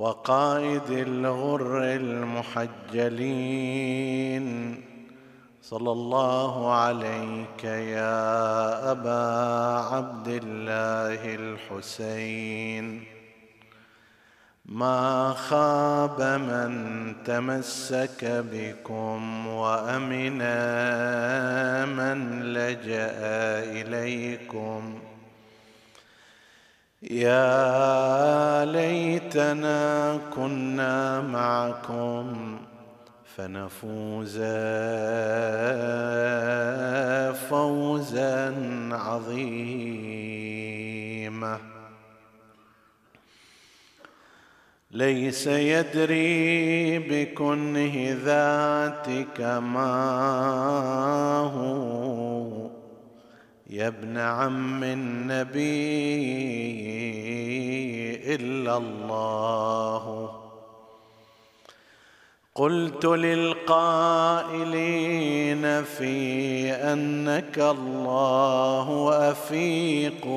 وقائد الغر المحجلين. صلى الله عليك يا أبا عبد الله الحسين. ما خاب من تمسك بكم وأمن من لجأ إليكم. يا ليتنا كنا معكم فنفوز فوزا عظيما. ليس يدري بكنه ذاتك ما هو يا ابن عم النبي إلا الله. قلت للقائلين في أنك الله أفيق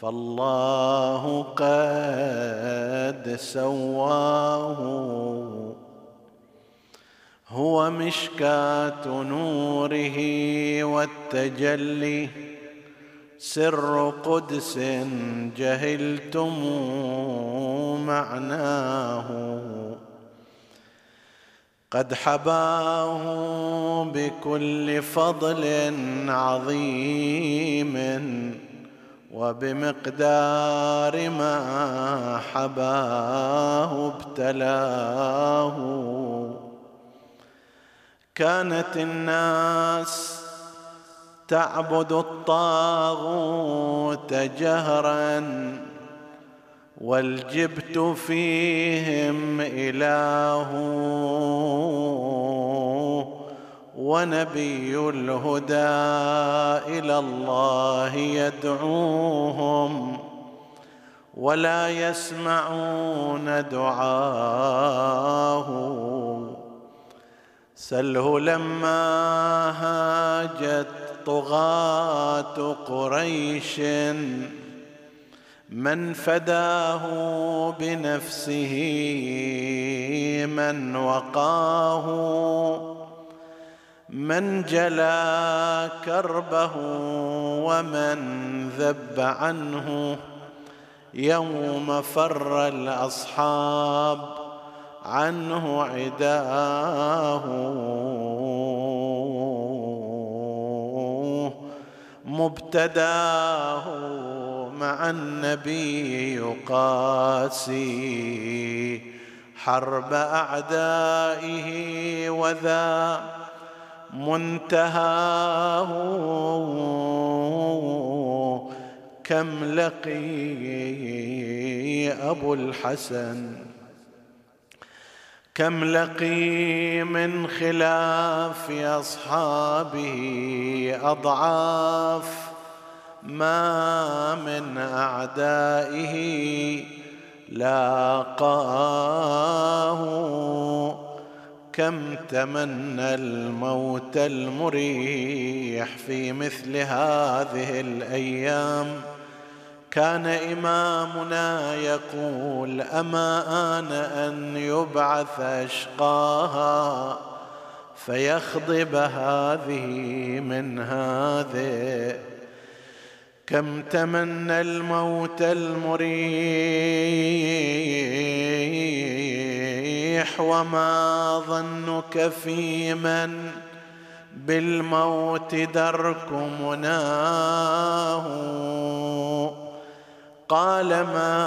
فالله قد سواه. هو مشكاة نوره والتجلي. سر قدس جهلتم معناه. قد حباه بكل فضل عظيم وبمقدار ما حباه ابتلاه. كانت الناس تعبد الطاغوت جهرا والجبت فيهم اله ونبي الهدى إلى الله يدعوهم ولا يسمعون دعاه سله لما هاجت طغاة قريش من فداه بنفسه من وقاه من جلا كربه ومن ذب عنه يوم فر الأصحاب عنه عداه. مبتداه مع النبي يقاسي. حرب أعدائه وذا منتهاه. كم لقي أبو الحسن؟ كم لقي من خلاف أصحابه أضعاف ما من أعدائه لاقاه كم تمنى الموت المريح في مثل هذه الأيام كان إمامنا يقول أما آن أن يبعث أشقاها فيخضب هذه من هذه. كم تمنى الموت المريح وما ظنك في من بالموت درك مناه قال ما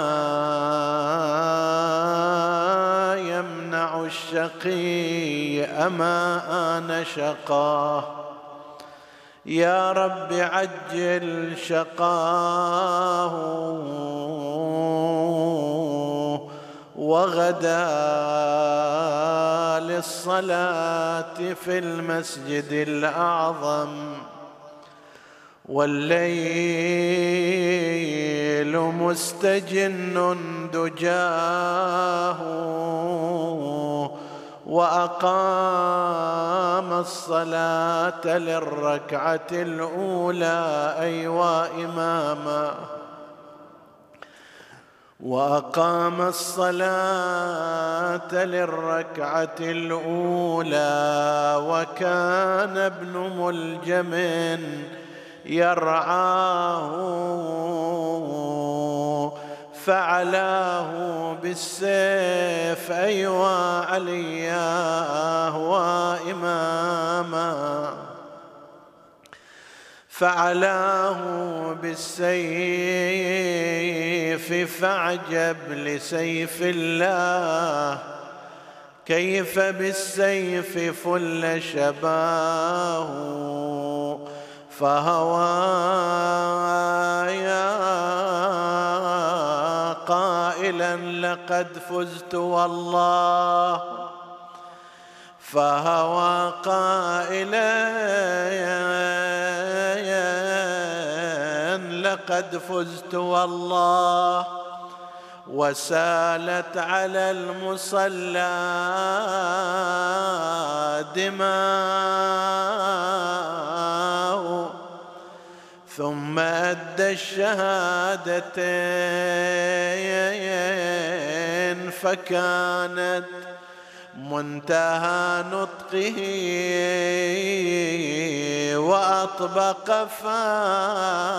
يمنع الشقي أما أنا شقاه؟ يا رب عجل شقاه وغدا للصلاة في المسجد الأعظم. والليل مستجن دجاه وأقام الصلاة للركعة الأولى أيوا إماما. وأقام الصلاة للركعة الأولى وكان ابن ملجم يرعاه فعلاه بالسيف. أيوا علياه وإماما. فعلاه بالسيف فعجب لسيف الله. كيف بالسيف فل شباه؟ فهوايا قائلا لقد فزت والله. فهوى قائلا لقد فزت والله. وسالت على المصلى دماء ثم أدى الشهادتين فكانت منتهى نطقه وأطبق فاه.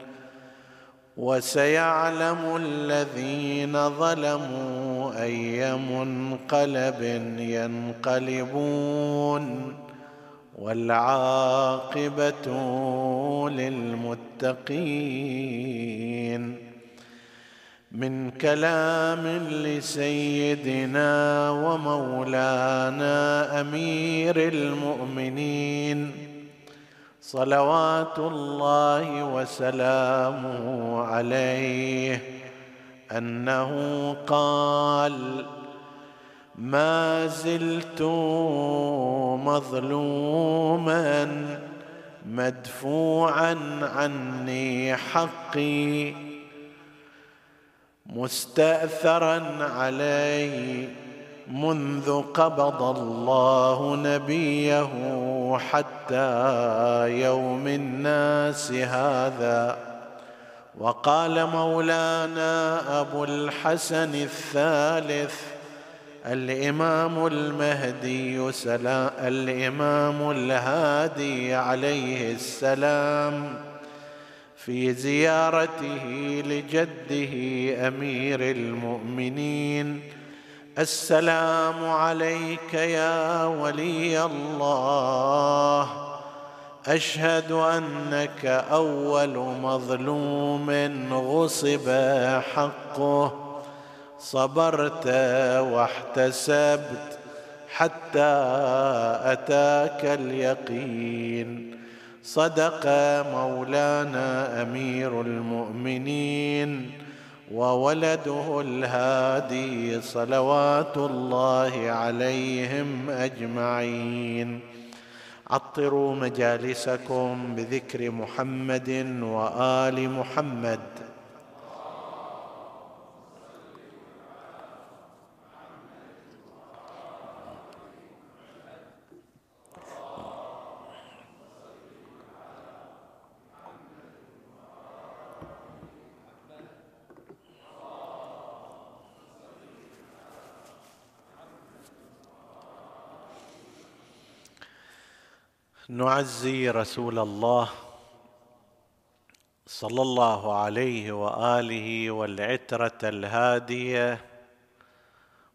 وسيعلم الذين ظلموا أي منقلب ينقلبون والعاقبة للمتقين من كلام لسيدنا ومولانا أمير المؤمنين صلوات الله وسلامه عليه أنه قال ما زلت مظلوما مدفوعا عني حقي مستاثرا علي منذ قبض الله نبيه حتى يوم الناس هذا. وقال مولانا أبو الحسن الثالث الإمام المهدي سلام الإمام الهادي عليه السلام. في زيارته لجده أمير المؤمنين. السلام عليك يا ولي الله. أشهد أنك أول مظلوم غصب حقه. صبرت واحتسبت حتى أتاك اليقين. صدق مولانا أمير المؤمنين. وولده الهادي صلوات الله عليهم أجمعين. عطروا مجالسكم بذكر محمد وآل محمد. نعزي رسول الله صلى الله عليه وآله والعترة الهادية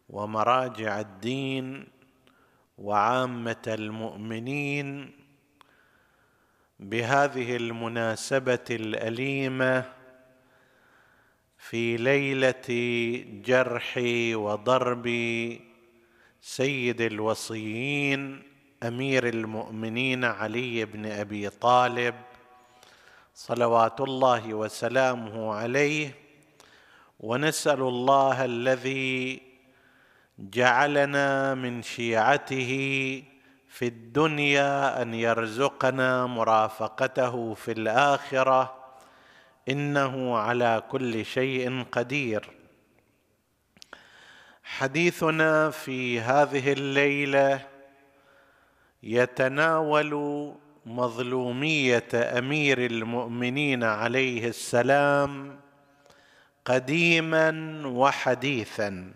ومراجع الدين وعامة المؤمنين بهذه المناسبة الأليمة في ليلة جرح وضرب سيد الوصيين أمير المؤمنين علي بن أبي طالب صلوات الله وسلامه عليه ونسأل الله الذي جعلنا من شيعته في الدنيا أن يرزقنا مرافقته في الآخرة إنه على كل شيء قدير. حديثنا في هذه الليلة يتناول مظلومية أمير المؤمنين عليه السلام قديما وحديثا.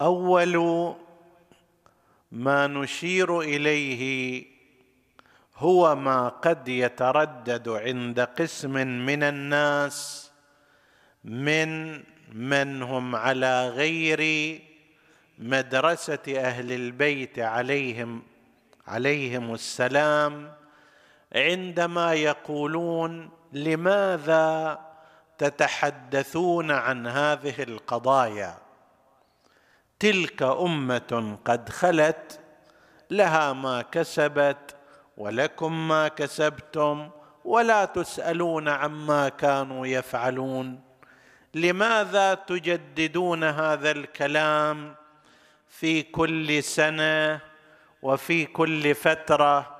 أول ما نشير إليه هو ما قد يتردد عند قسم من الناس من من هم على غير مدرسة أهل البيت عليهم عليهم السلام عندما يقولون لماذا تتحدثون عن هذه القضايا؟ تلك أمة قد خلت لها ما كسبت ولكم ما كسبتم ولا تسألون عما كانوا يفعلون. لماذا تجددون هذا الكلام؟ في كل سنة وفي كل فترة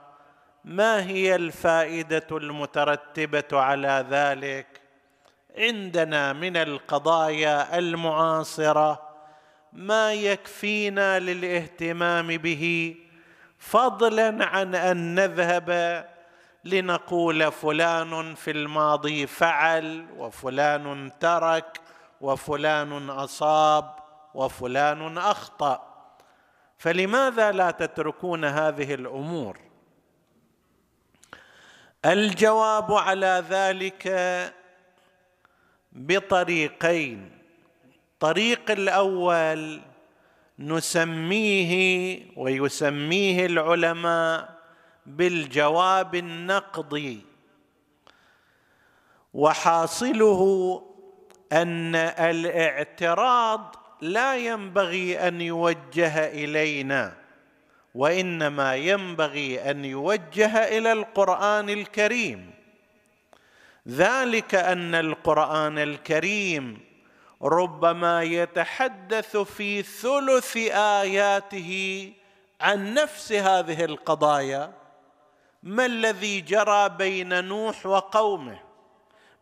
ما هي الفائدة المترتبة على ذلك؟ عندنا من القضايا المعاصرة ما يكفينا للاهتمام به فضلا عن أن نذهب لنقول فلان في الماضي فعل وفلان ترك وفلان أصاب وفلان أخطأ. فلماذا لا تتركون هذه الأمور؟ الجواب على ذلك بطريقين. الطريق الأول نسميه ويسميه العلماء بالجواب النقضي وحاصله أن الاعتراض لا ينبغي أن يوجه إلينا وإنما ينبغي أن يوجه إلى القرآن الكريم. ذلك أن القرآن الكريم ربما يتحدث في ثلث آياته عن نفس هذه القضايا. ما الذي جرى بين نوح وقومه؟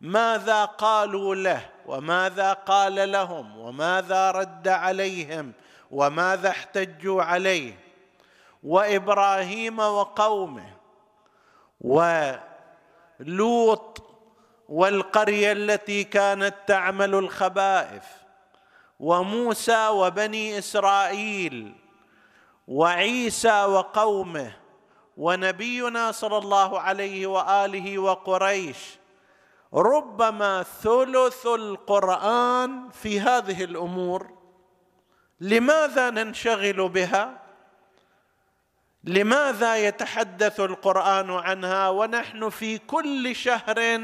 ماذا قالوا له؟ وماذا قال لهم وماذا رد عليهم وماذا احتجوا عليه وإبراهيم وقومه ولوط والقرية التي كانت تعمل الخبائث وموسى وبني إسرائيل وعيسى وقومه ونبينا صلى الله عليه وآله وقريش ربما ثلث القرآن في هذه الأمور لماذا ننشغل بها؟ لماذا يتحدث القرآن عنها؟ ونحن في كل شهر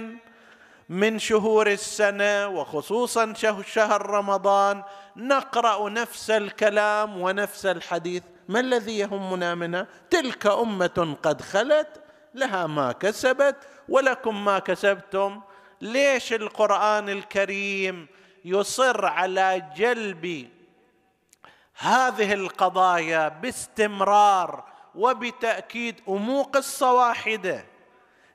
من شهور السنة وخصوصا شهر رمضان نقرأ نفس الكلام ونفس الحديث. ما الذي يهمنا منها؟ تلك أمة قد خلت لها ما كسبت ولكم ما كسبتم. ليش القرآن الكريم يصر على جلب هذه القضايا باستمرار وبتأكيد امو قصه واحدة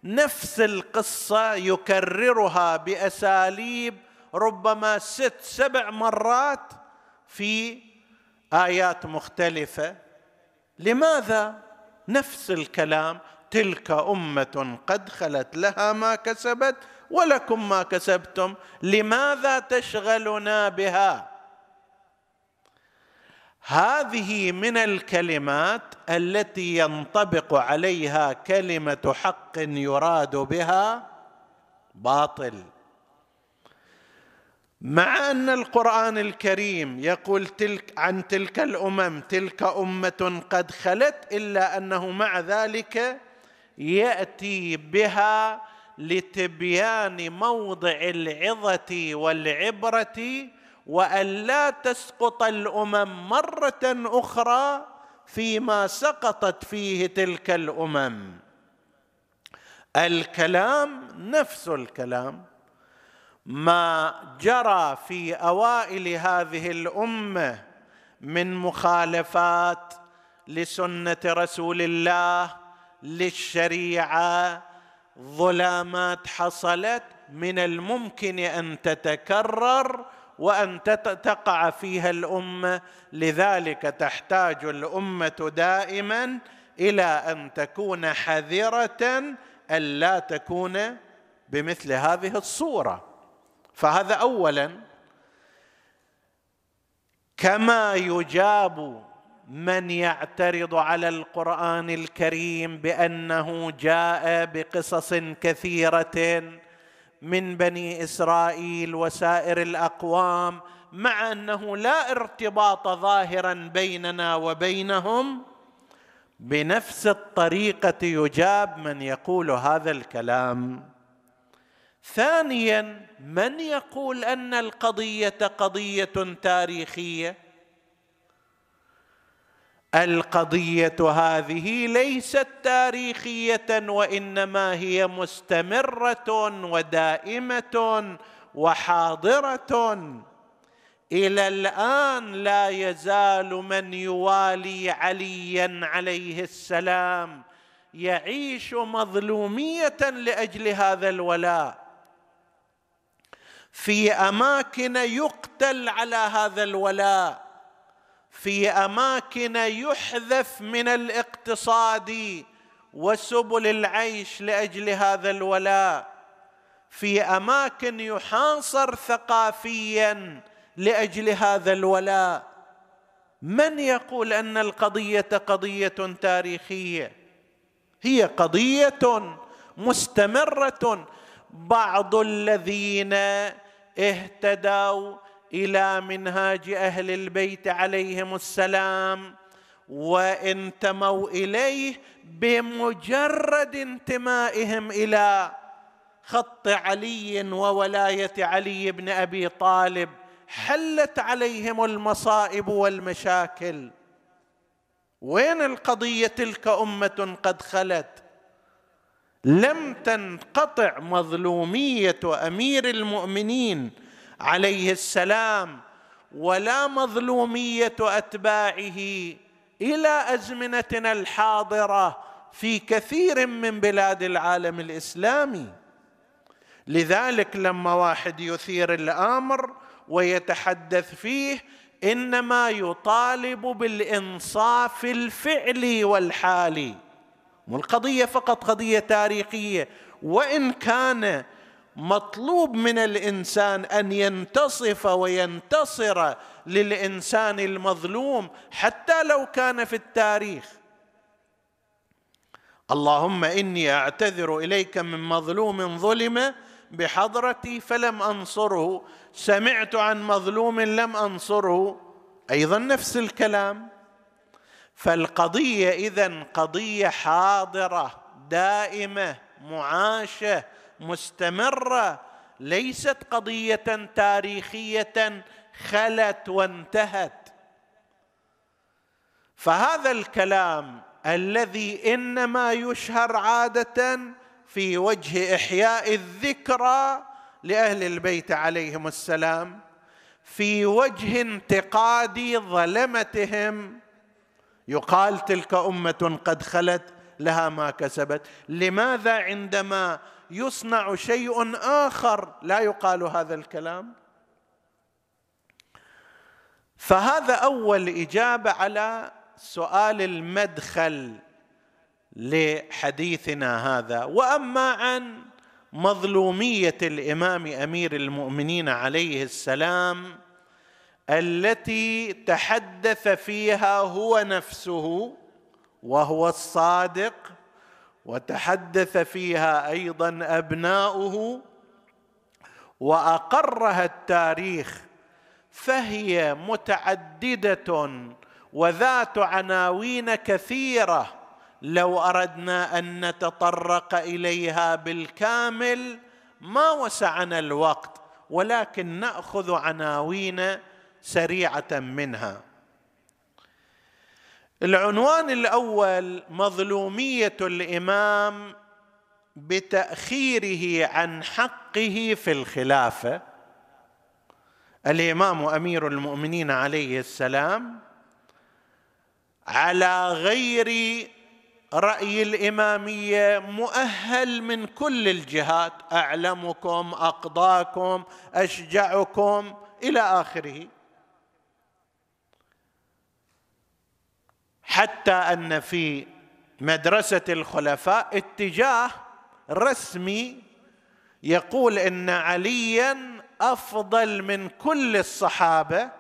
نفس القصة يكررها بأساليب ربما ست سبع مرات في آيات مختلفة. لماذا نفس الكلام؟ تلك أمة قد خلت لها ما كسبت ولكم ما كسبتم لماذا تشغلنا بها؟ هذه من الكلمات التي ينطبق عليها كلمة حق يراد بها باطل. مع أن القرآن الكريم يقول تلك عن تلك الأمم تلك أمة قد خلت إلا أنه مع ذلك يأتي بها لتبيان موضع العظة والعبرة وأن لا تسقط الأمم مرة أخرى فيما سقطت فيه تلك الأمم. الكلام نفس الكلام. ما جرى في أوائل هذه الأمة من مخالفات لسنة رسول الله للشريعة ظلامات حصلت من الممكن أن تتكرر وأن تقع فيها الأمة. لذلك تحتاج الأمة دائما إلى أن تكون حذرة الا تكون بمثل هذه الصورة. فهذا اولا. كما يجاب من يعترض على القرآن الكريم بأنه جاء بقصص كثيرة من بني إسرائيل وسائر الأقوام مع أنه لا ارتباط ظاهرا بيننا وبينهم. بنفس الطريقة يجاب من يقول هذا الكلام. ثانيا من يقول أن القضية قضية تاريخية؟ القضية هذه ليست تاريخية وإنما هي مستمرة ودائمة وحاضرة. إلى الآن لا يزال من يوالي عليا عليه السلام يعيش مظلومية لأجل هذا الولاء. في أماكن يقتل على هذا الولاء. في أماكن يحذف من الاقتصاد وسبل العيش لأجل هذا الولاء. في أماكن يحاصر ثقافيا لأجل هذا الولاء. من يقول أن القضية قضية تاريخية؟ هي قضية مستمرة. بعض الذين اهتدوا إلى منهاج أهل البيت عليهم السلام وانتموا إليه بمجرد انتمائهم إلى خط علي وولاية علي بن أبي طالب حلت عليهم المصائب والمشاكل. وين القضية تلك أمة قد خلت؟ لم تنقطع مظلومية أمير المؤمنين عليه السلام ولا مظلومية أتباعه إلى أزمنتنا الحاضرة في كثير من بلاد العالم الإسلامي. لذلك لما واحد يثير الأمر ويتحدث فيه إنما يطالب بالإنصاف الفعلي والحالي. مو القضية فقط قضية تاريخية وإن كان مطلوب من الإنسان أن ينتصف وينتصر للإنسان المظلوم حتى لو كان في التاريخ. اللهم إني أعتذر إليك من مظلوم ظلم بحضرتي فلم أنصره. سمعت عن مظلوم لم أنصره. أيضا نفس الكلام. فالقضية اذا قضية حاضرة دائمة معاشة مستمرة ليست قضية تاريخية خلت وانتهت. فهذا الكلام الذي إنما يشهر عادة في وجه إحياء الذكرى لأهل البيت عليهم السلام في وجه انتقاد ظلمتهم. يقال تلك أمة قد خلت لها ما كسبت. لماذا عندما يصنع شيء آخر لا يقال هذا الكلام. فهذا أول إجابة على سؤال المدخل لحديثنا هذا. وأما عن مظلومية الإمام أمير المؤمنين عليه السلام التي تحدث فيها هو نفسه وهو الصادق وتحدث فيها أيضا أبناؤه وأقرها التاريخ فهي متعددة وذات عناوين كثيرة. لو أردنا أن نتطرق إليها بالكامل ما وسعنا الوقت ولكن نأخذ عناوين سريعة منها. العنوان الأول مظلومية الإمام بتأخيره عن حقه في الخلافة. الإمام أمير المؤمنين عليه السلام على غير رأي الإمامية مؤهل من كل الجهات أعلمكم أقضاكم أشجعكم إلى آخره. حتى أن في مدرسة الخلفاء اتجاه رسمي يقول إن عليا أفضل من كل الصحابة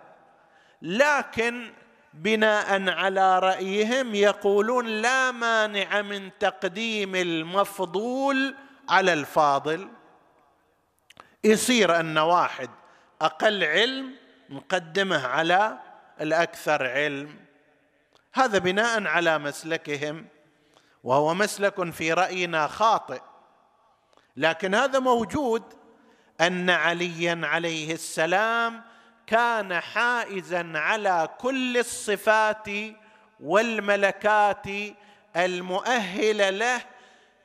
لكن بناء على رأيهم يقولون لا مانع من تقديم المفضول على الفاضل. يصير أن واحد أقل علم نقدمه على الأكثر علم. هذا بناء على مسلكهم وهو مسلك في رأينا خاطئ. لكن هذا موجود أن عليا عليه السلام كان حائزا على كل الصفات والملكات المؤهله له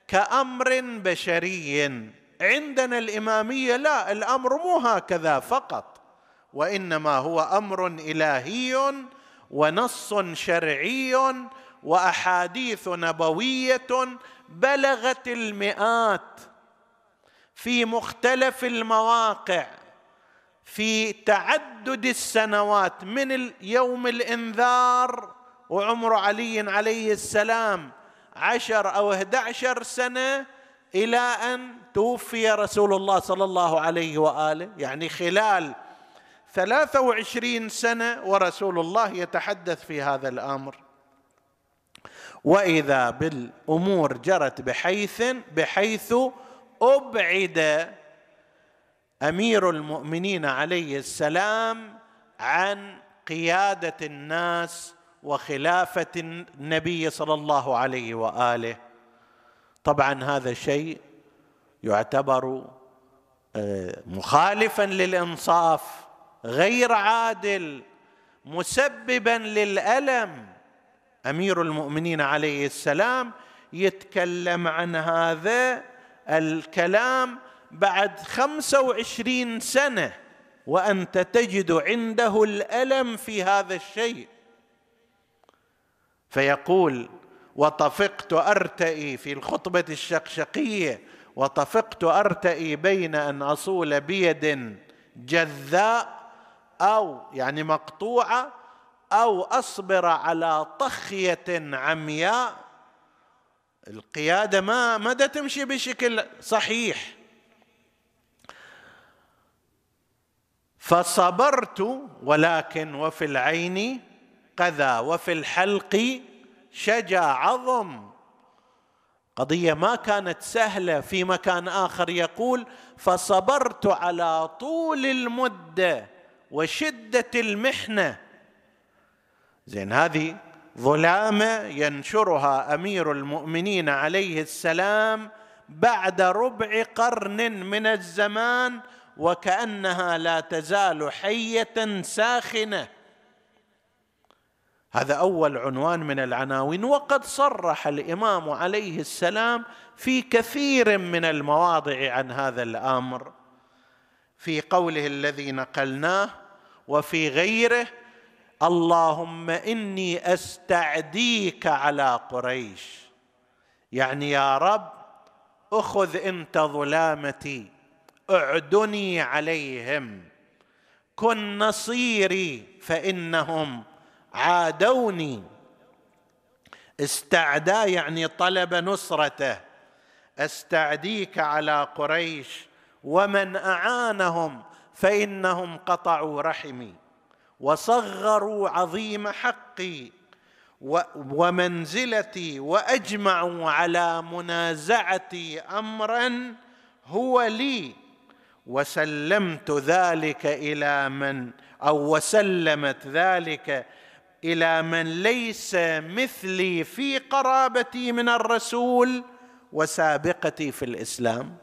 كأمر بشري. عندنا الإمامية لا الأمر مو هكذا فقط وإنما هو أمر إلهي ونص شرعي وأحاديث نبوية بلغت المئات في مختلف المواقع في تعدد السنوات من يوم الإنذار وعمر علي عليه السلام عشر أو احد عشر سنة إلى أن توفي رسول الله صلى الله عليه وآله يعني خلال ثلاثة وعشرين سنة ورسول الله يتحدث في هذا الأمر. وإذا بالأمور جرت بحيث بحيث أبعد أمير المؤمنين عليه السلام عن قيادة الناس وخلافة النبي صلى الله عليه وآله. طبعا هذا شيء يعتبر آه، مخالفا للإنصاف. غير عادل مسببا للألم. أمير المؤمنين عليه السلام يتكلم عن هذا الكلام بعد خمسة وعشرين سنة وأنت تجد عنده الألم في هذا الشيء. فيقول وطفقت أرتئي في الخطبة الشقشقية وطفقت أرتئي بين أن أصول بيد جذاء أو يعني مقطوعة أو أصبر على طخية عمياء القيادة ما مدى تمشي بشكل صحيح. فصبرت ولكن وفي العين قذى وفي الحلق شجا عظم. قضية ما كانت سهلة في مكان آخر يقول فصبرت على طول المدة. وشدة المحنة. زين هذه ظلامة ينشرها أمير المؤمنين عليه السلام بعد ربع قرن من الزمان وكأنها لا تزال حية ساخنة. هذا أول عنوان من العناوين وقد صرح الإمام عليه السلام في كثير من المواضع عن هذا الأمر. في قوله الذي نقلناه وفي غيره اللهم إني أستعديك على قريش. يعني يا رب أخذ أنت ظلامتي أعدني عليهم. كن نصيري فإنهم عادوني. استعدى يعني طلب نصرته. أستعديك على قريش ومن أعانهم فإنهم قطعوا رحمي وصغروا عظيم حقي ومنزلتي وأجمعوا على منازعتي امرا هو لي وسلمت ذلك إلى من أو وسلمت ذلك إلى من ليس مثلي في قرابتي من الرسول وسابقتي في الإسلام.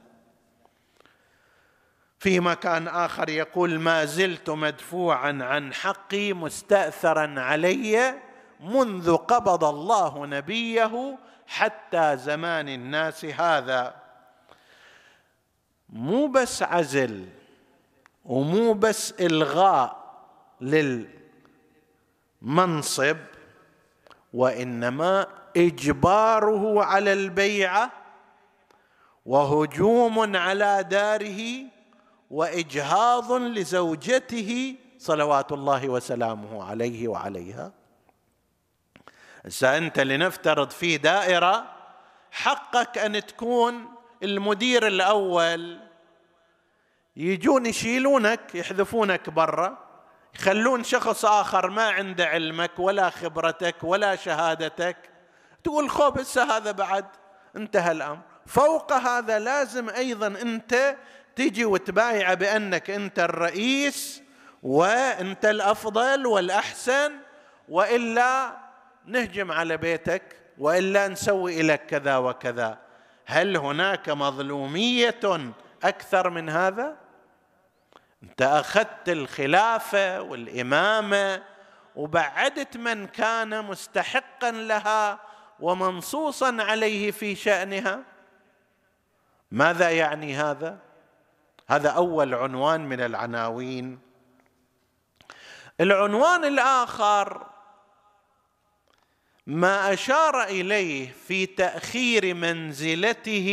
في مكان آخر يقول ما زلت مدفوعا عن حقي مستاثرا علي منذ قبض الله نبيه حتى زمان الناس هذا. مو بس عزل ومو بس إلغاء للمنصب وإنما إجباره على البيعة وهجوم على داره وإجهاض لزوجته صلوات الله وسلامه عليه وعليها. هسه انت لنفترض في دائرة حقك أن تكون المدير الأول. يجون يشيلونك يحذفونك برا يخلون شخص آخر ما عنده علمك ولا خبرتك ولا شهادتك. تقول خوب هذا بعد انتهى الأمر. فوق هذا لازم أيضا أنت تجي وتبايع بأنك أنت الرئيس وأنت الأفضل والأحسن وإلا نهجم على بيتك وإلا نسوي لك كذا وكذا. هل هناك مظلومية أكثر من هذا؟ أنت أخذت الخلافة والإمامة وبعدت من كان مستحقا لها ومنصوصا عليه في شأنها؟ ماذا يعني هذا؟ هذا أول عنوان من العناوين. العنوان الآخر ما أشار إليه في تأخير منزلته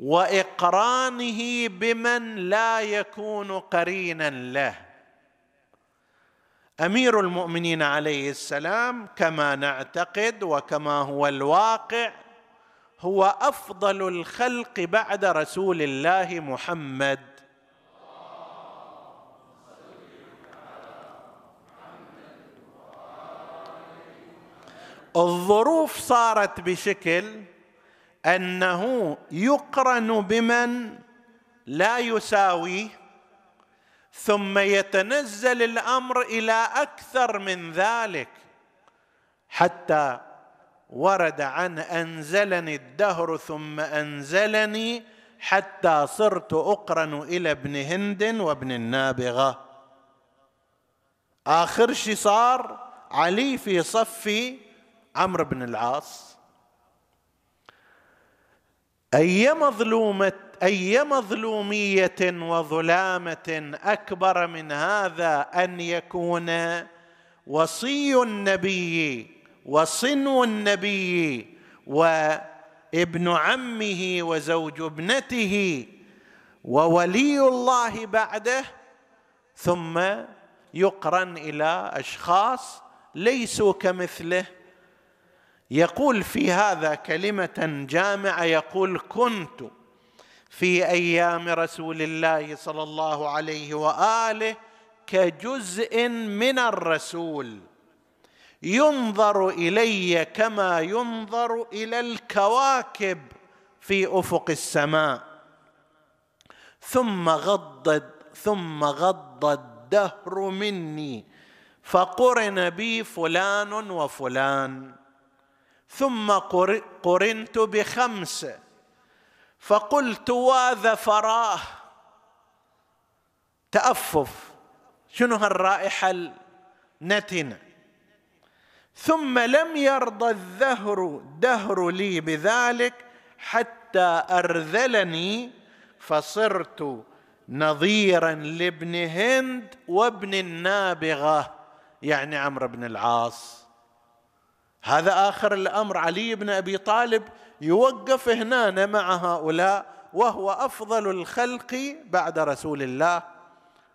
وإقرانه بمن لا يكون قرينا له. أمير المؤمنين عليه السلام كما نعتقد وكما هو الواقع هو أفضل الخلق بعد رسول الله محمد. الظروف صارت بشكل أنه يقرن بمن لا يساويه ثم يتنزل الأمر إلى أكثر من ذلك حتى ورد عن أنزلني الدهر ثم أنزلني حتى صرت أقرن إلى ابن هند وابن النابغة. آخر شي صار علي في صف عمرو بن العاص. أي مظلومه أي مظلومية وظلامة أكبر من هذا أن يكون وصي النبي وصنو النبي وابن عمه وزوج ابنته وولي الله بعده ثم يقرن إلى أشخاص ليسوا كمثله. يقول في هذا كلمة جامعة يقول كنت في أيام رسول الله صلى الله عليه وآله كجزء من الرسول. ينظر إلي كما ينظر إلى الكواكب في أفق السماء. ثم غضت ثم غض الدهر مني فقرن بي فلان وفلان. ثم قرنت بخمس فقلت واذا فراه. تأفف شنو هالرائحة النتنة؟ ثم لم يرضى الدهر دهر لي بذلك حتى أرذلني فصرت نظيرا لابن هند وابن النابغة يعني عمرو بن العاص. هذا آخر الأمر. علي بن أبي طالب يوقف هنا مع هؤلاء وهو أفضل الخلق بعد رسول الله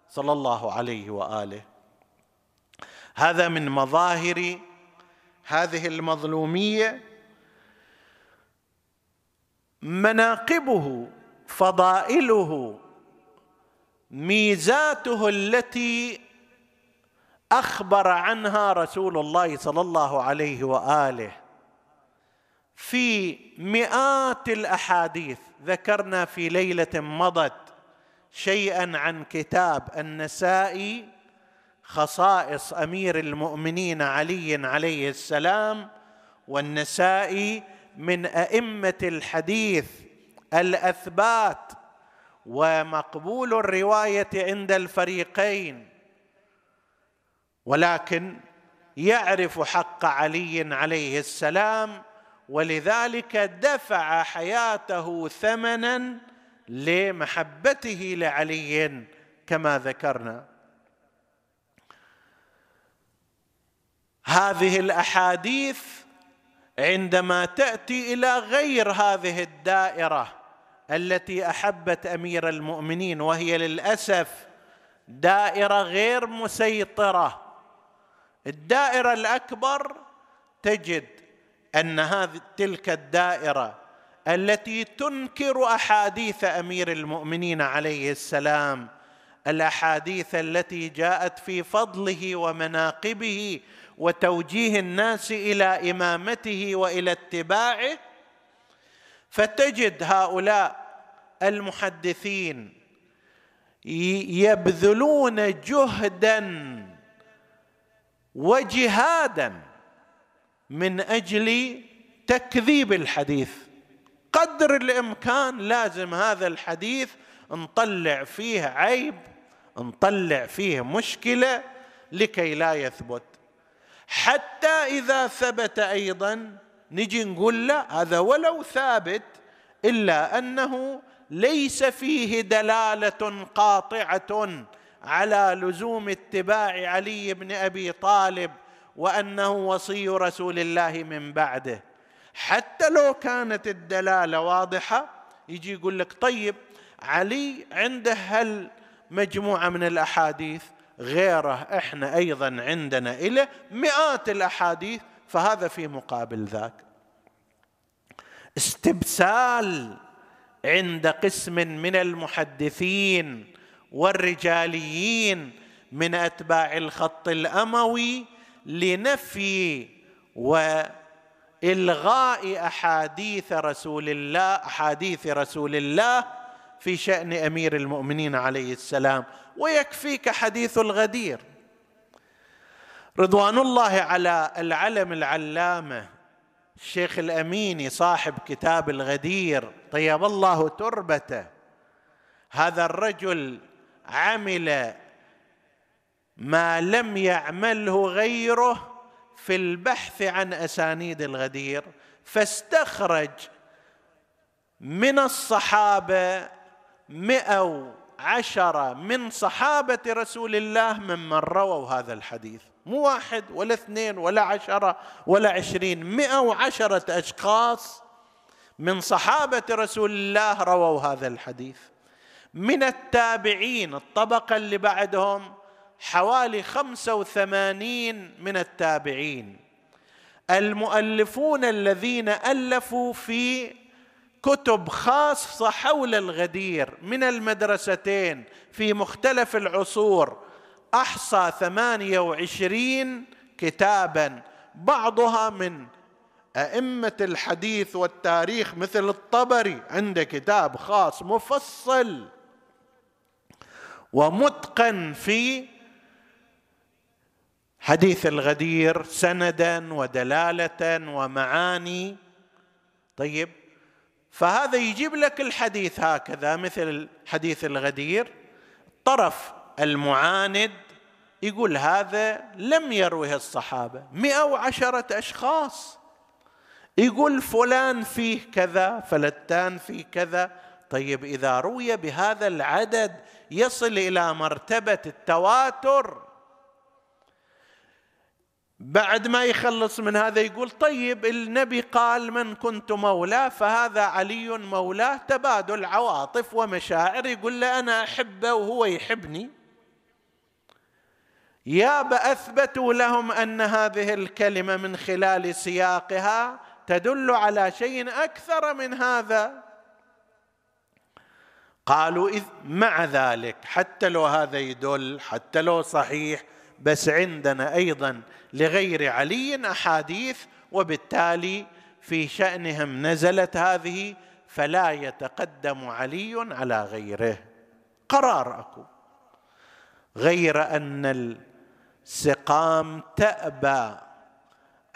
صلى الله عليه وآله. هذا من مظاهر هذه المظلومية مناقبه فضائله ميزاته التي أخبر عنها رسول الله صلى الله عليه وآله. في مئات الأحاديث ذكرنا في ليلة مضت شيئا عن كتاب النسائي خصائص أمير المؤمنين علي عليه السلام والنسائي من أئمة الحديث الأثبات ومقبول الرواية عند الفريقين. ولكن يعرف حق علي عليه السلام ولذلك دفع حياته ثمنا لمحبته لعلي كما ذكرنا. هذه الأحاديث عندما تأتي إلى غير هذه الدائرة التي أحبت أمير المؤمنين وهي للأسف دائرة غير مسيطرة. الدائرة الأكبر تجد أن هذه تلك الدائرة التي تنكر أحاديث أمير المؤمنين عليه السلام الأحاديث التي جاءت في فضله ومناقبه وتوجيه الناس إلى إمامته وإلى اتباعه فتجد هؤلاء المحدثين يبذلون جهدا وجهادا من أجل تكذيب الحديث. قدر الإمكان لازم هذا الحديث نطلع فيه عيب نطلع فيه مشكلة لكي لا يثبت. حتى إذا ثبت أيضا نجي نقول لا هذا ولو ثابت إلا أنه ليس فيه دلالة قاطعة على لزوم اتباع علي بن أبي طالب وأنه وصي رسول الله من بعده. حتى لو كانت الدلالة واضحة يجي يقول لك طيب علي عنده هل مجموعة من الأحاديث؟ غيره إحنا أيضا عندنا إلى مئات الأحاديث فهذا في مقابل ذاك. استبسال عند قسم من المحدثين والرجاليين من أتباع الخط الأموي لنفي وإلغاء أحاديث رسول الله أحاديث رسول الله في شأن أمير المؤمنين عليه السلام ويكفيك حديث الغدير. رضوان الله على العلم العلامة الشيخ الأميني صاحب كتاب الغدير طيب الله تربته. هذا الرجل عمل ما لم يعمله غيره في البحث عن أسانيد الغدير فاستخرج من الصحابة مئة عشرة من صحابة رسول الله ممن رووا هذا الحديث. مو واحد ولا اثنين ولا عشرة ولا عشرين مئة وعشرة أشخاص من صحابة رسول الله رووا هذا الحديث. من التابعين الطبقة اللي بعدهم حوالي خمسة وثمانين من التابعين. المؤلفون الذين ألفوا في كتب خاصة حول الغدير من المدرستين في مختلف العصور. أحصى ثمانية وعشرين كتابا بعضها من أئمة الحديث والتاريخ مثل الطبري عنده كتاب خاص مفصل. ومتقن في حديث الغدير سندا ودلالة ومعاني. طيب فهذا يجيب لك الحديث هكذا مثل حديث الغدير الطرف المعاند يقول هذا لم يروه الصحابة مئة وعشرة أشخاص. يقول فلان فيه كذا فلتان فيه كذا. طيب إذا روي بهذا العدد يصل إلى مرتبة التواتر. بعد ما يخلص من هذا يقول طيب النبي قال من كنت مولاه فهذا علي مولاه تبادل عواطف ومشاعر يقول له أنا أحبه وهو يحبني. يا اثبتوا لهم أن هذه الكلمة من خلال سياقها تدل على شيء أكثر من هذا. قالوا إذ مع ذلك حتى لو هذا يدل حتى لو صحيح بس عندنا أيضا لغير علي أحاديث وبالتالي في شأنهم نزلت هذه فلا يتقدم علي على غيره. قرار أكو. غير أن سقام تأبى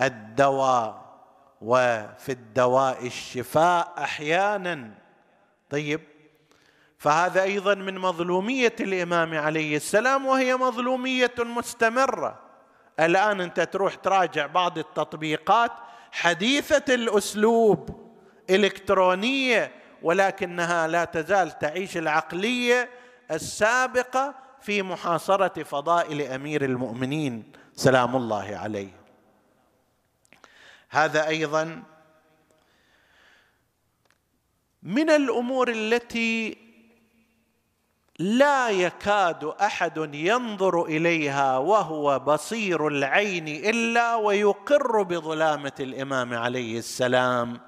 الدواء وفي الدواء الشفاء أحيانا. طيب. فهذا أيضا من مظلومية الإمام عليه السلام وهي مظلومية مستمرة. الآن أنت تروح تراجع بعض التطبيقات حديثة الأسلوب إلكترونية ولكنها لا تزال تعيش العقلية السابقة في محاصرة فضائل أمير المؤمنين. سلام الله عليه. هذا أيضا من الأمور التي لا يكاد أحد ينظر إليها وهو بصير العين إلا ويقر بظلامة الإمام عليه السلام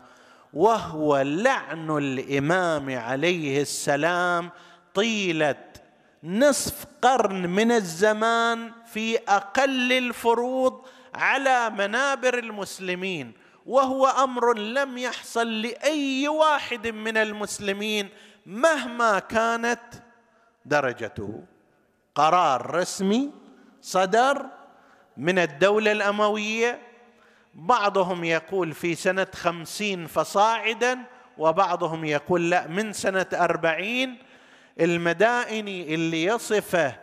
وهو لعن الإمام عليه السلام طيلة نصف قرن من الزمان في أقل الفروض على منابر المسلمين وهو أمر لم يحصل لأي واحد من المسلمين مهما كانت درجته قرار رسمي صدر من الدولة الأموية. بعضهم يقول في سنة خمسين فصاعدا وبعضهم يقول لا من سنة أربعين. المدائني اللي يصفه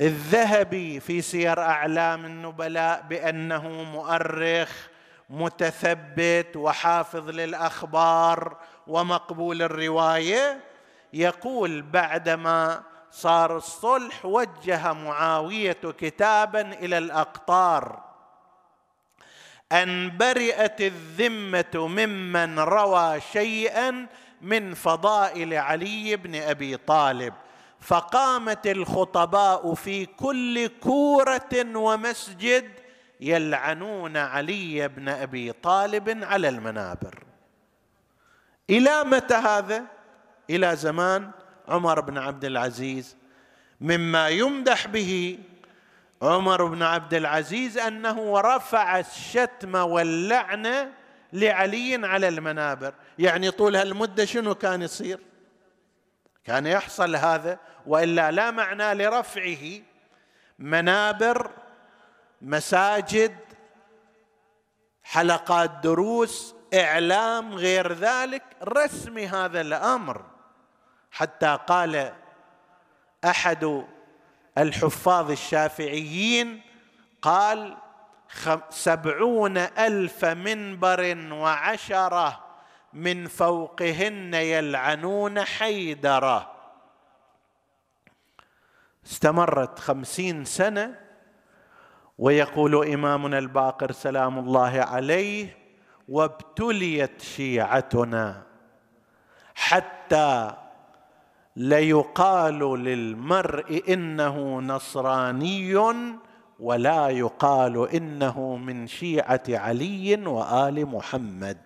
الذهبي في سير أعلام النبلاء بأنه مؤرخ متثبت وحافظ للأخبار ومقبول الرواية. يقول بعدما صار الصلح وجه معاوية كتابا إلى الأقطار أن برئت الذمة ممن روى شيئا من فضائل علي بن أبي طالب فقامت الخطباء في كل كورة ومسجد يلعنون علي بن أبي طالب على المنابر. إلى متى هذا؟ إلى زمان عمر بن عبد العزيز. مما يمدح به عمر بن عبد العزيز أنه رفع الشتم واللعنه لعلي على المنابر. يعني طول هالمدة شنو كان يصير؟ كان يحصل هذا وإلا لا معنى لرفعه. منابر مساجد حلقات دروس إعلام غير ذلك رسم هذا الأمر. حتى قال أحد الحفاظ الشافعيين قال سبعون ألف منبر وعشرة من فوقهن يلعنون حيدرة. استمرت خمسين سنة ويقول إمامنا الباقر سلام الله عليه وابتليت شيعتنا حتى ليقال للمرء إنه نصراني ولا يقال إنه من شيعة علي وآل محمد.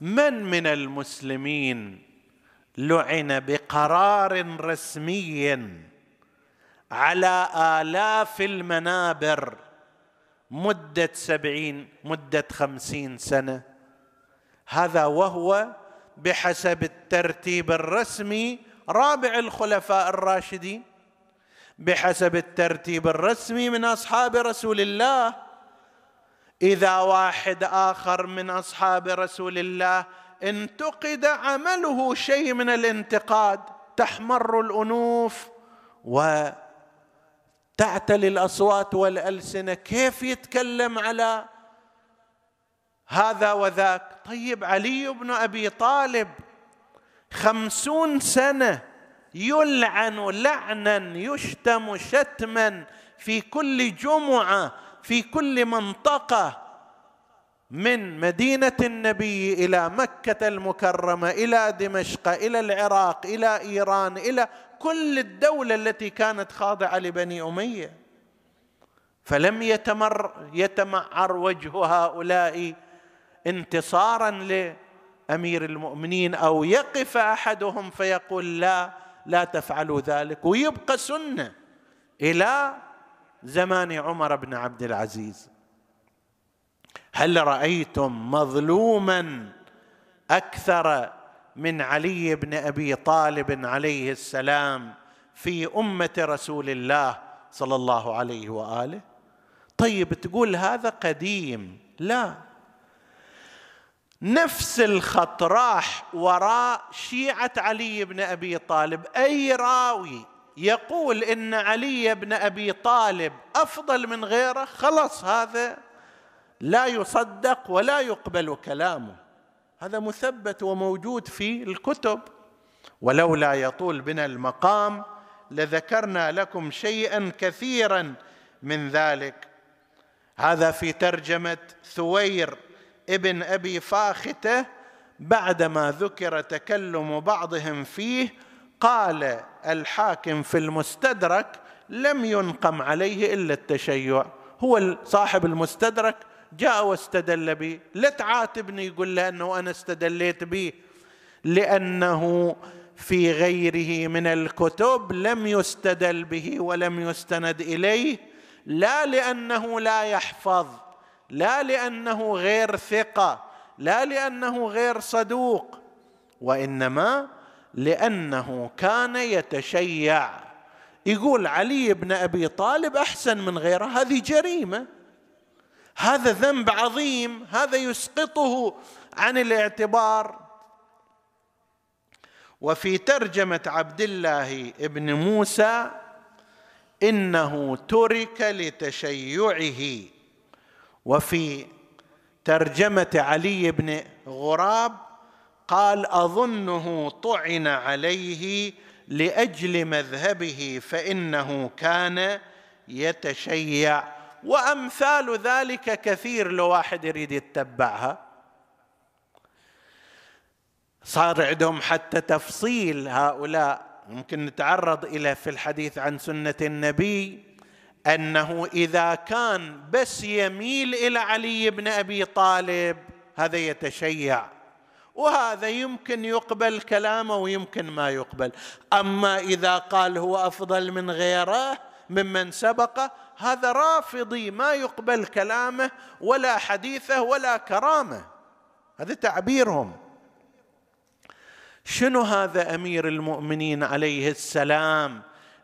من من المسلمين لعن بقرار رسمي على آلاف المنابر مدة سبعين مدة خمسين سنة. هذا وهو بحسب الترتيب الرسمي رابع الخلفاء الراشدين. بحسب الترتيب الرسمي من أصحاب رسول الله إذا واحد آخر من أصحاب رسول الله انتقد عمله شيء من الانتقاد تحمر الأنوف و تعتلي الأصوات والألسنة كيف يتكلم على هذا وذاك؟ طيب علي بن أبي طالب خمسون سنة يلعن لعنا يشتم شتما في كل جمعة في كل منطقة. من مدينة النبي إلى مكة المكرمة إلى دمشق إلى العراق إلى إيران إلى كل الدولة التي كانت خاضعة لبني أمية. فلم يتمر يتمعر وجه هؤلاء انتصارا لأمير المؤمنين أو يقف أحدهم فيقول لا لا تفعلوا ذلك. ويبقى سنة إلى زمان عمر بن عبد العزيز. هل رأيتم مظلوما أكثر من علي بن أبي طالب عليه السلام في أمة رسول الله صلى الله عليه وآله؟ طيب تقول هذا قديم. لا. نفس الخط راح وراء شيعة علي بن أبي طالب أي راوي يقول إن علي بن أبي طالب أفضل من غيره؟ خلص هذا لا يصدق ولا يقبل كلامه. هذا مثبت وموجود في الكتب. ولولا يطول بنا المقام لذكرنا لكم شيئا كثيرا من ذلك. هذا في ترجمة ثوير ابن أبي فاخته بعدما ذكر تكلم بعضهم فيه قال الحاكم في المستدرك لم ينقم عليه إلا التشيع. هو صاحب المستدرك جاء واستدل به لا تعاتبني يقول له أنه أنا استدليت به لأنه في غيره من الكتب لم يستدل به ولم يستند إليه. لا لأنه لا يحفظ لا لأنه غير ثقة لا لأنه غير صدوق وإنما لأنه كان يتشيع. يقول علي بن أبي طالب أحسن من غيره هذه جريمة. هذا ذنب عظيم هذا يسقطه عن الاعتبار. وفي ترجمة عبد الله بن موسى إنه ترك لتشيعه. وفي ترجمة علي بن غراب قال أظنه طعن عليه لأجل مذهبه فإنه كان يتشيع. وأمثال ذلك كثير لو واحد يريد يتبعها. صار عندهم حتى تفصيل هؤلاء. ممكن نتعرض إلى في الحديث عن سنة النبي أنه إذا كان بس يميل إلى علي بن أبي طالب هذا يتشيع. وهذا يمكن يقبل كلامه ويمكن ما يقبل. أما إذا قال هو أفضل من غيره ممن سبقه هذا رافضي ما يقبل كلامه ولا حديثه ولا كرامه. هذا تعبيرهم. شنو هذا أمير المؤمنين عليه السلام؟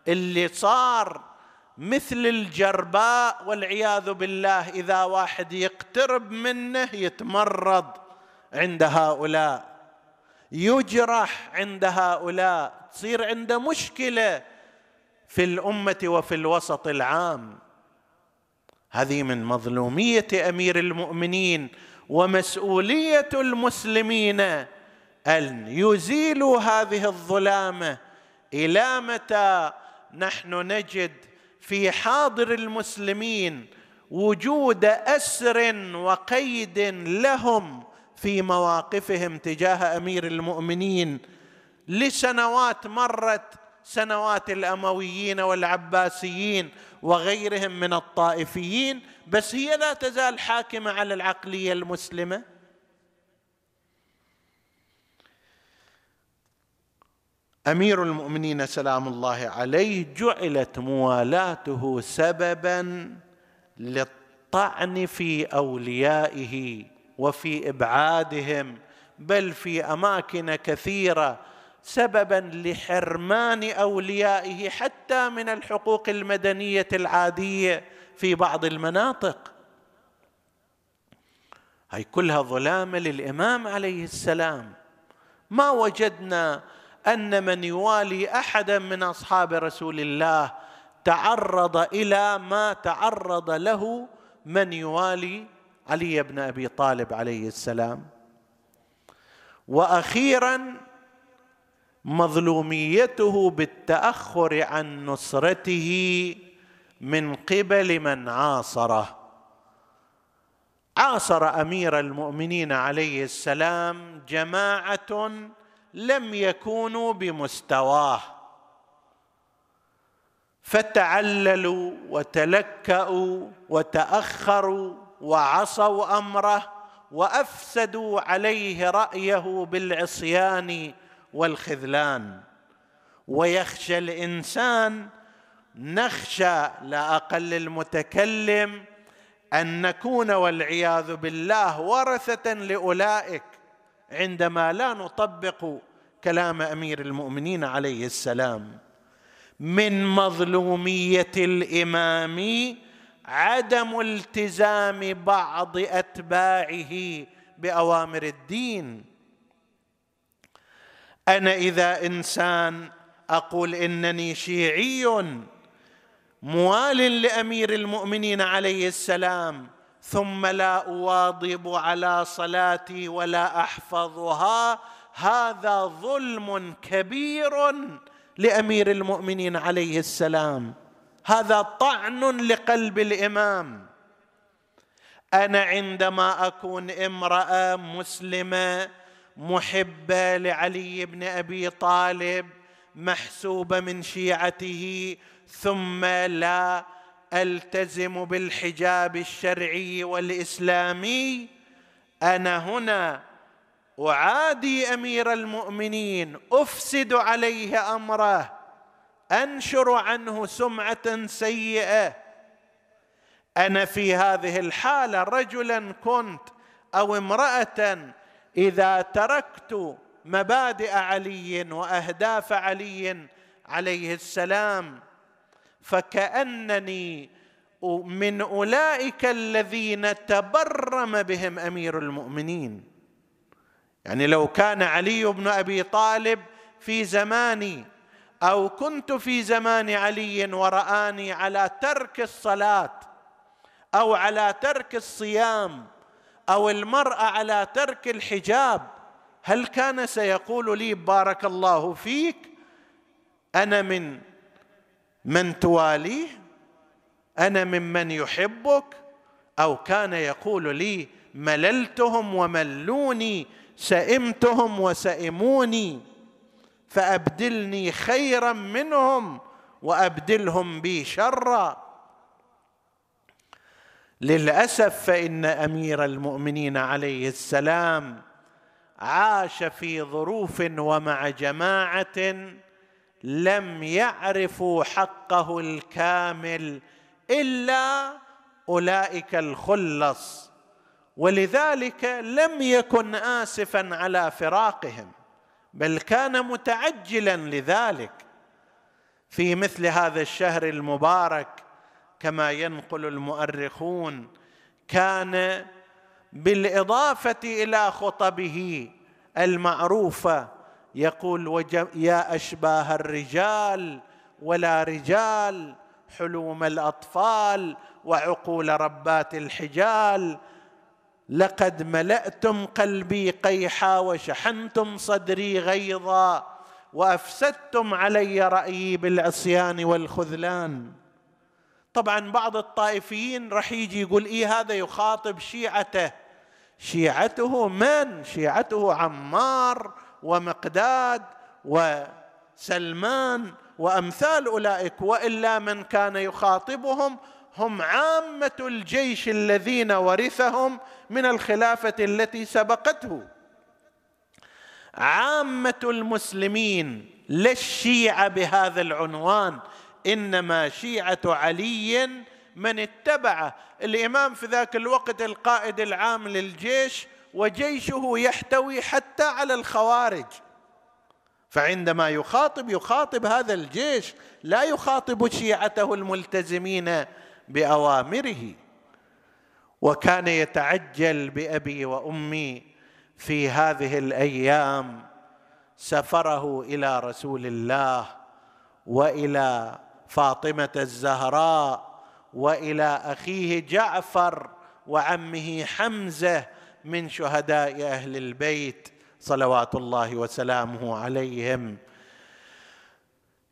اللي صار مثل الجرباء والعياذ بالله إذا واحد يقترب منه يتمرض عند هؤلاء يجرح عند هؤلاء تصير عنده مشكلة. في الأمة وفي الوسط العام. هذه من مظلومية أمير المؤمنين ومسؤولية المسلمين أن يزيلوا هذه الظلامة إلى متى نحن نجد في حاضر المسلمين وجود أسر وقيد لهم في مواقفهم تجاه أمير المؤمنين. لسنوات مرت سنوات الأمويين والعباسيين وغيرهم من الطائفيين بس هي لا تزال حاكمة على العقلية المسلمة؟ أمير المؤمنين سلام الله عليه جعلت موالاته سببا للطعن في أوليائه وفي إبعادهم بل في أماكن كثيرة سببا لحرمان أوليائه حتى من الحقوق المدنية العادية في بعض المناطق. هي كلها ظلامة للإمام عليه السلام. ما وجدنا أن من يوالي احدا من أصحاب رسول الله تعرض إلى ما تعرض له من يوالي علي بن أبي طالب عليه السلام. وأخيرا مظلوميته بالتأخر عن نصرته من قبل من عاصره. عاصر أمير المؤمنين عليه السلام جماعة لم يكونوا بمستواه فتعللوا وتلكأوا وتأخروا وعصوا أمره وأفسدوا عليه رأيه بالعصيان والخذلان. ويخشى الإنسان نخشى لا أقل المتكلم أن نكون والعياذ بالله ورثة لأولئك عندما لا نطبق كلام أمير المؤمنين عليه السلام. من مظلومية الإمام عدم التزام بعض أتباعه بأوامر الدين. أنا إذا إنسان أقول إنني شيعي موال لأمير المؤمنين عليه السلام ثم لا أواظب على صلاتي ولا أحفظها هذا ظلم كبير لأمير المؤمنين عليه السلام. هذا طعن لقلب الإمام. أنا عندما أكون امرأة مسلمة محبه لعلي بن أبي طالب محسوبه من شيعته ثم لا ألتزم بالحجاب الشرعي والإسلامي. أنا هنا أعادي أمير المؤمنين أفسد عليه أمره أنشر عنه سمعة سيئة. أنا في هذه الحالة رجلا كنت أو امرأة إذا تركت مبادئ علي وأهداف علي عليه السلام فكأنني من أولئك الذين تبرم بهم أمير المؤمنين. يعني لو كان علي بن أبي طالب في زماني أو كنت في زمان علي ورآني على ترك الصلاة أو على ترك الصيام أو المرأة على ترك الحجاب هل كان سيقول لي بارك الله فيك أنا من من تواليه أنا ممن يحبك؟ أو كان يقول لي مللتهم وملوني سئمتهم وسئموني فأبدلني خيرا منهم وأبدلهم بي شرا. للأسف فإن أمير المؤمنين عليه السلام عاش في ظروف ومع جماعة لم يعرفوا حقه الكامل إلا أولئك الخلص ولذلك لم يكن اسفا على فراقهم بل كان متعجلا لذلك. في مثل هذا الشهر المبارك كما ينقل المؤرخون كان بالإضافة إلى خطبه المعروفه يقول يا أشباه الرجال ولا رجال حلوم الأطفال وعقول ربات الحجال لقد ملأتم قلبي قيحا وشحنتم صدري غيظا وأفسدتم علي رأيي بالعصيان والخذلان. طبعا بعض الطائفيين راح يجي يقول إيه هذا يخاطب شيعته. شيعته من؟ شيعته عمار ومقداد وسلمان وأمثال أولئك وإلا من كان يخاطبهم هم عامة الجيش الذين ورثهم من الخلافة التي سبقته. عامة المسلمين لا الشيعه بهذا العنوان. إنما شيعة علي من اتبعه الإمام في ذاك الوقت القائد العام للجيش وجيشه يحتوي حتى على الخوارج. فعندما يخاطب يخاطب هذا الجيش لا يخاطب شيعته الملتزمين بأوامره. وكان يتعجل بأبي وأمي في هذه الأيام. سفره إلى رسول الله وإلى فاطمة الزهراء وإلى أخيه جعفر وعمه حمزة من شهداء أهل البيت صلوات الله وسلامه عليهم.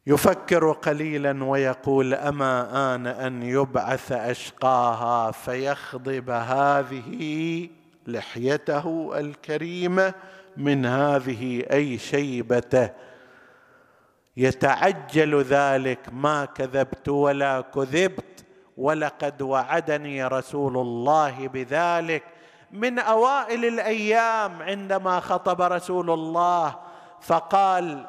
يفكر قليلا ويقول أما آن أن يبعث أشقاها فيخضب هذه لحيته الكريمة من هذه أي شيبته يتعجل ذلك ما كذبت ولا كذبت ولقد وعدني رسول الله بذلك. من أوائل الأيام عندما خطب رسول الله فقال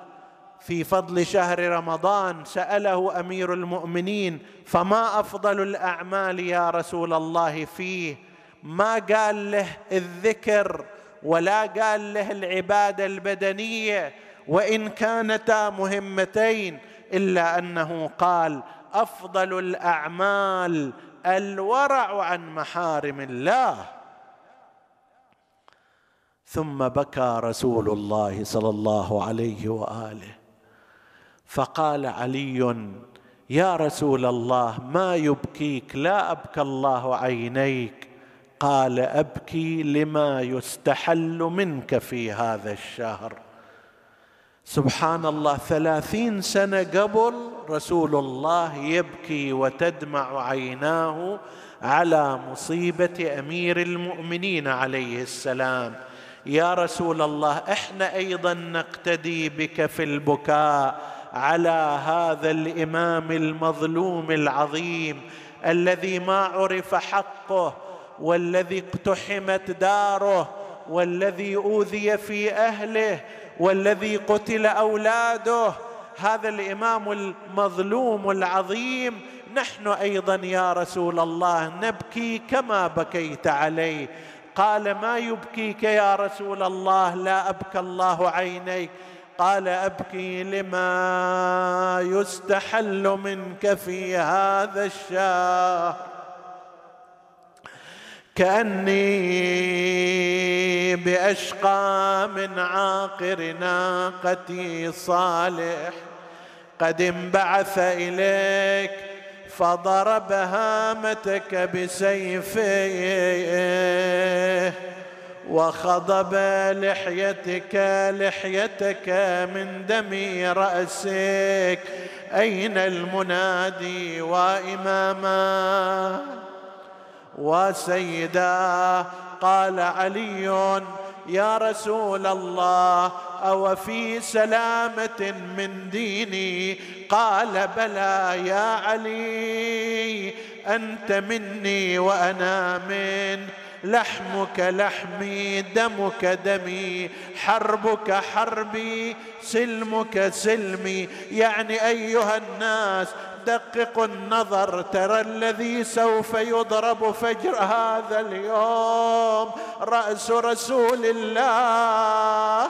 في فضل شهر رمضان سأله أمير المؤمنين فما أفضل الأعمال يا رسول الله فيه؟ ما قال له الذكر ولا قال له العبادة البدنية؟ وإن كانتا مهمتين إلا أنه قال أفضل الأعمال الورع عن محارم الله. ثم بكى رسول الله صلى الله عليه وآله. فقال علي يا رسول الله ما يبكيك؟ لا أبكى الله عينيك. قال أبكي لما يستحل منك في هذا الشهر. سبحان الله ثلاثين سنة قبل رسول الله يبكي وتدمع عيناه على مصيبة أمير المؤمنين عليه السلام. يا رسول الله إحنا أيضا نقتدي بك في البكاء على هذا الإمام المظلوم العظيم الذي ما عرف حقه والذي اقتحمت داره والذي أوذي في أهله والذي قتل أولاده. هذا الإمام المظلوم العظيم. نحن أيضا يا رسول الله نبكي كما بكيت عليه. قال ما يبكيك يا رسول الله؟ لا أبكى الله عينيك. قال أبكي لما يستحل منك في هذا الشهر. كأني بأشقى من عاقر ناقتي صالح. قد انبعث إليك فضرب هامتك بسيفه وخضب لحيتك لحيتك من دم رأسك. أين المنادي وإماما؟ وسيدا. قال علي يا رسول الله أو في سلامة من ديني؟ قال بلى يا علي أنت مني وأنا منك لحمك لحمي دمك دمي حربك حربي سلمك سلمي. يعني أيها الناس دققوا النظر ترى الذي سوف يضرب فجر هذا اليوم رأس رسول الله.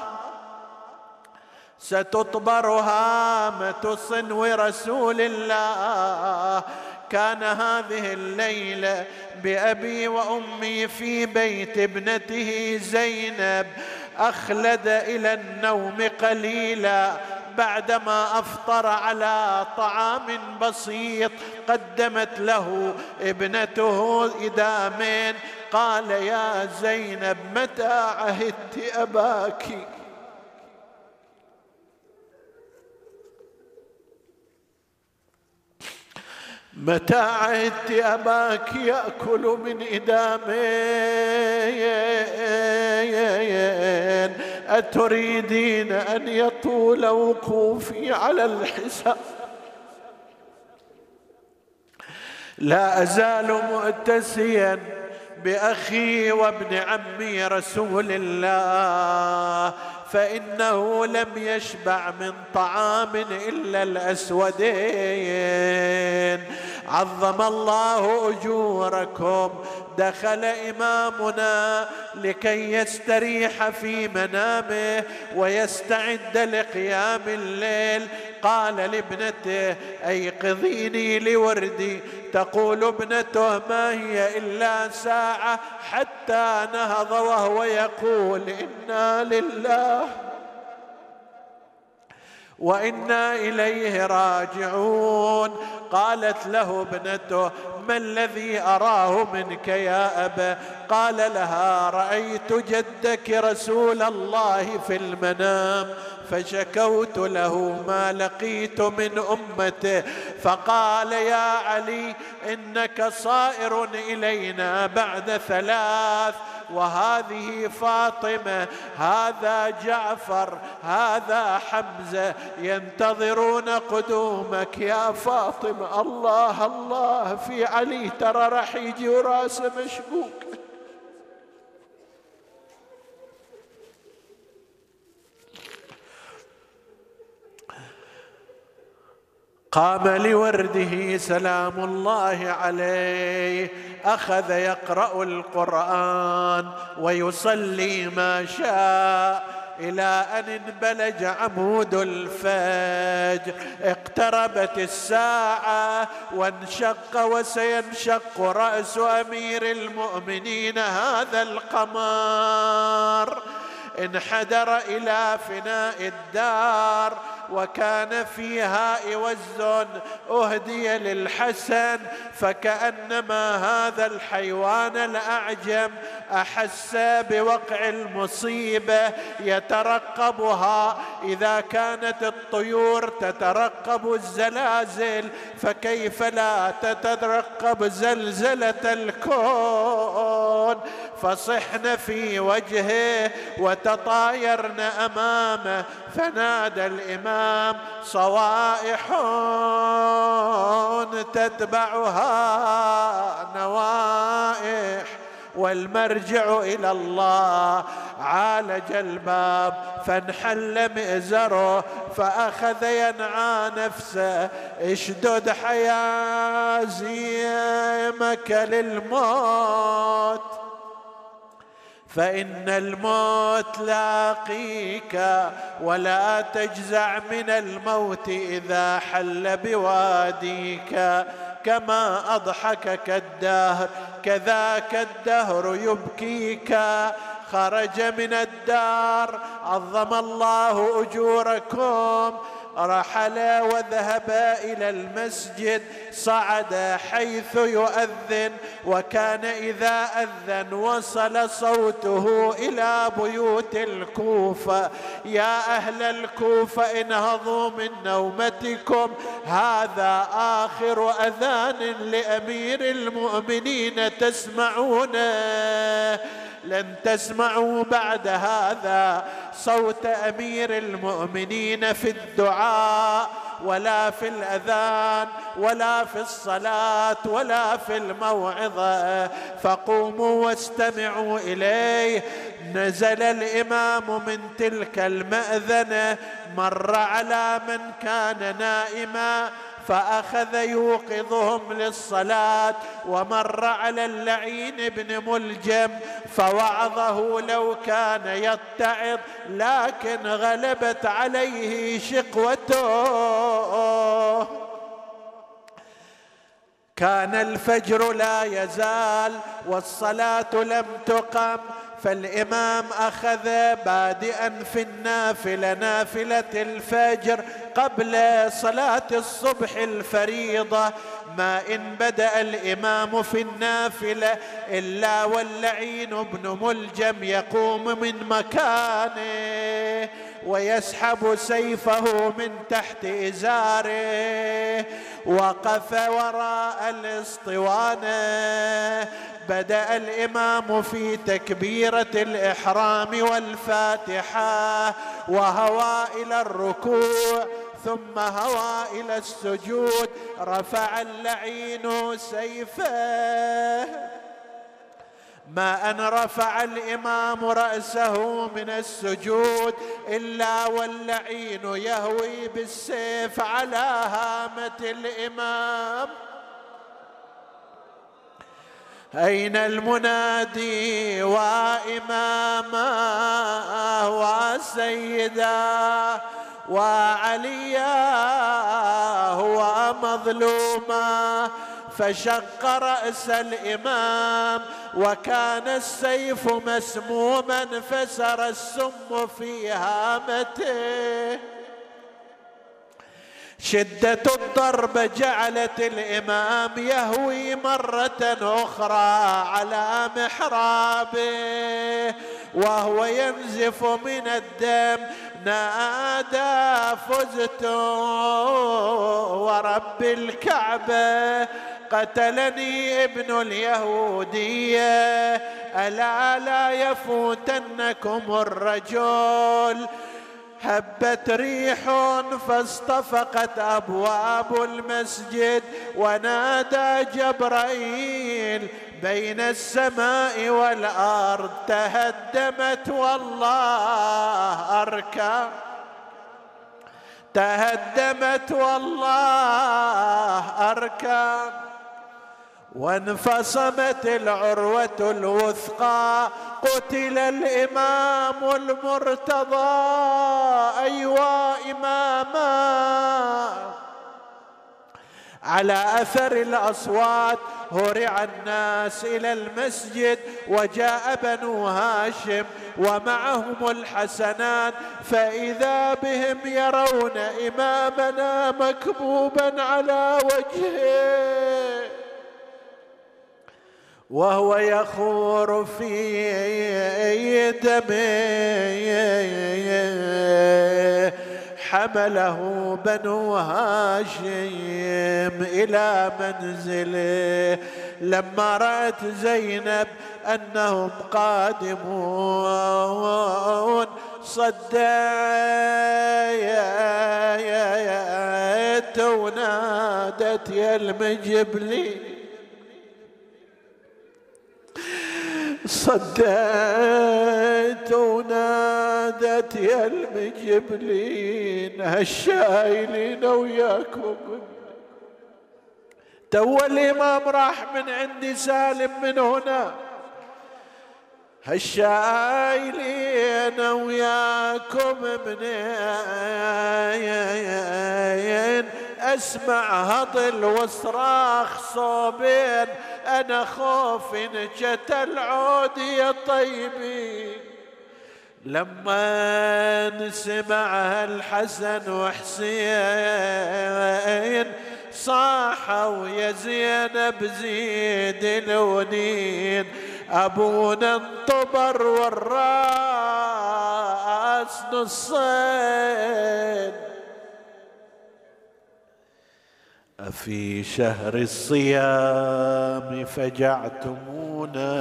ستطبر هامة صنو رسول الله. كان هذه الليلة بأبي وأمي في بيت ابنته زينب. أخلد إلى النوم قليلا. بعدما أفطر على طعام بسيط قدمت له ابنته إدامين. قال يا زينب متى عهدت اباك متى عهدت أباك يأكل من إدامين؟ أتريدين أن يطول وقوفي على الحساب؟ لا أزال مؤتسيا بأخي وابن عمي رسول الله. فإنه لم يشبع من طعام إلا الأسودين. عظم الله أجوركم. دخل إمامنا لكي يستريح في منامه ويستعد لقيام الليل. قال لابنته أيقظيني لوردي. تقول ابنته ما هي إلا ساعة حتى نهض وهو يقول إنا لله وإنا إليه راجعون. قالت له ابنته ما الذي أراه منك يا أبا؟ قال لها رأيت جدك رسول الله في المنام فشكوت له ما لقيت من أمته. فقال يا علي إنك صائر إلينا بعد ثلاث وهذه فاطمة هذا جعفر هذا حمزة ينتظرون قدومك يا فاطمة. الله الله في علي ترى راح يجي وراسه مشبوك. قام لورده سلام الله عليه. أخذ يقرأ القرآن ويصلي ما شاء إلى أن انبلج عمود الفجر. اقتربت الساعة وانشق وسينشق رأس أمير المؤمنين هذا القمر انحدر إلى فناء الدار وكان فيها عوز أهدي للحسن فكأنما هذا الحيوان الأعجم أحس بوقع المصيبه يترقبها. إذا كانت الطيور تترقب الزلازل فكيف لا تترقب زلزلة الكون؟ فصحن في وجهه وتطايرن أمامه فنادى الإمام صوائح تتبعها نوائح والمرجع إلى الله. عالج الباب فانحل مئزره فأخذ ينعى نفسه. اشدد حيازيمك للموت. فإن الموت لاقيك ولا تجزع من الموت إذا حل بواديك. كما اضحكك الدهر كذاك الدهر يبكيك. خرج من الدار عظم الله أجوركم رحل وذهب إلى المسجد صعد حيث يؤذن وكان إذا أذن وصل صوته إلى بيوت الكوفة. يا أهل الكوفة انهضوا من نومتكم. هذا آخر أذان لأمير المؤمنين تسمعونه. لن تسمعوا بعد هذا صوت أمير المؤمنين في الدعاء ولا في الأذان ولا في الصلاة ولا في الموعظة. فقوموا واستمعوا إليه. نزل الإمام من تلك المأذنة مر على من كان نائما. فأخذ يوقظهم للصلاة ومر على اللعين بن ملجم فوعظه لو كان يتعظ لكن غلبت عليه شقوته. كان الفجر لا يزال والصلاة لم تقم فالإمام أخذ بادئا في النافلة نافلة الفجر قبل صلاة الصبح الفريضة. ما إن بدأ الإمام في النافلة إلا واللعين بن ملجم يقوم من مكانه ويسحب سيفه من تحت إزاره. وقف وراء الاسطوانة. بدأ الإمام في تكبيره الإحرام والفاتحة وهوى إلى الركوع ثم هوى إلى السجود رفع اللعين سيفه. ما أن رفع الإمام رأسه من السجود إلا واللعين يهوي بالسيف على هامة الإمام. أين المنادي وإماما وسيدا وعليا هو مظلوما؟ فشق رأس الإمام وكان السيف مسموما فسر السم في هامته. شدة الضرب جعلت الإمام يهوي مرة أخرى على محرابه وهو ينزف من الدم نادى فزت ورب الكعبة قتلني ابن اليهودية ألا لا يفوتنكم الرجل؟ هبت ريح فاصطفقت أبواب المسجد ونادى جبرائيل بين السماء والأرض تهدمت والله اركب تهدمت والله أركان. وانفصمت العروة الوثقى قتل الإمام المرتضى. أيوا إماما. على أثر الأصوات هرع الناس إلى المسجد وجاء بنو هاشم ومعهم الحسنان فإذا بهم يرون إمامنا مكبوبا على وجهه. وهو يخور في دمه. حمله بنو هاشم إلى منزله. لما رأت زينب أنهم قادمون صديت ونادت يا المجبلي صديت ونادت يا المجبلين هالشايلين وياكم. تو الإمام راح من عندي سالم من هنا. هالشايلين وياكم منين؟ أسمع هطل وصراخ صوبين أنا خوف نجت العود يا طيبي لما سمعها الحسن وحسين صاحوا يا زينب زيد الونين. أبونا انطبر والراس نصين. أفي شهر الصيام فجعتمونا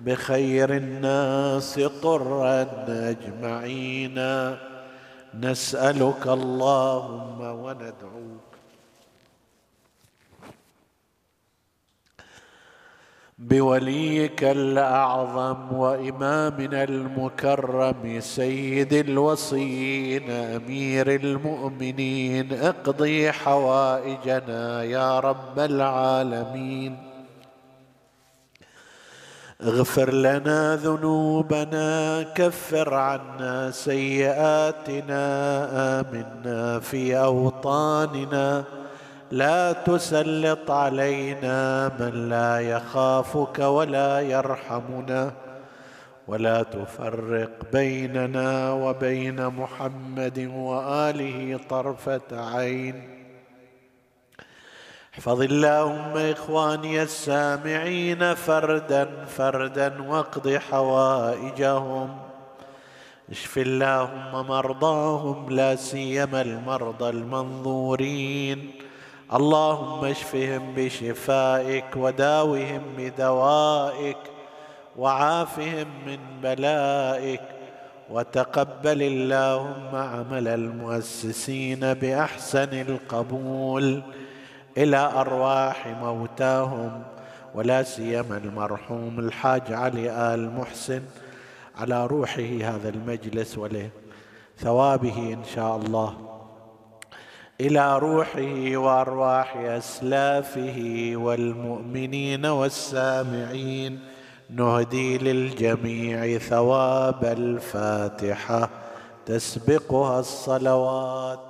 بخير الناس طرا أجمعين نسألك اللهم وندعوك بوليك الأعظم وإمامنا المكرم سيد الوصيين أمير المؤمنين اقضي حوائجنا يا رب العالمين. اغفر لنا ذنوبنا كفر عنا سيئاتنا آمنا في أوطاننا. لا تسلط علينا من لا يخافك ولا يرحمنا ولا تفرق بيننا وبين محمد وآله طرفة عين. احفظ اللهم إخواني السامعين فردا فردا واقض حوائجهم. اشف اللهم مرضاهم لا سيما المرضى المنظورين. اللهم اشفهم بشفائك وداوهم بدوائك وعافهم من بلائك وتقبل اللهم عمل المؤسسين بأحسن القبول إلى أرواح موتاهم ولا سيما المرحوم الحاج علي آل محسن على روحه هذا المجلس وله ثوابه إن شاء الله. إلى روحه وأرواح أسلافه والمؤمنين والسامعين. نهدي للجميع ثواب الفاتحة. تسبقها الصلوات.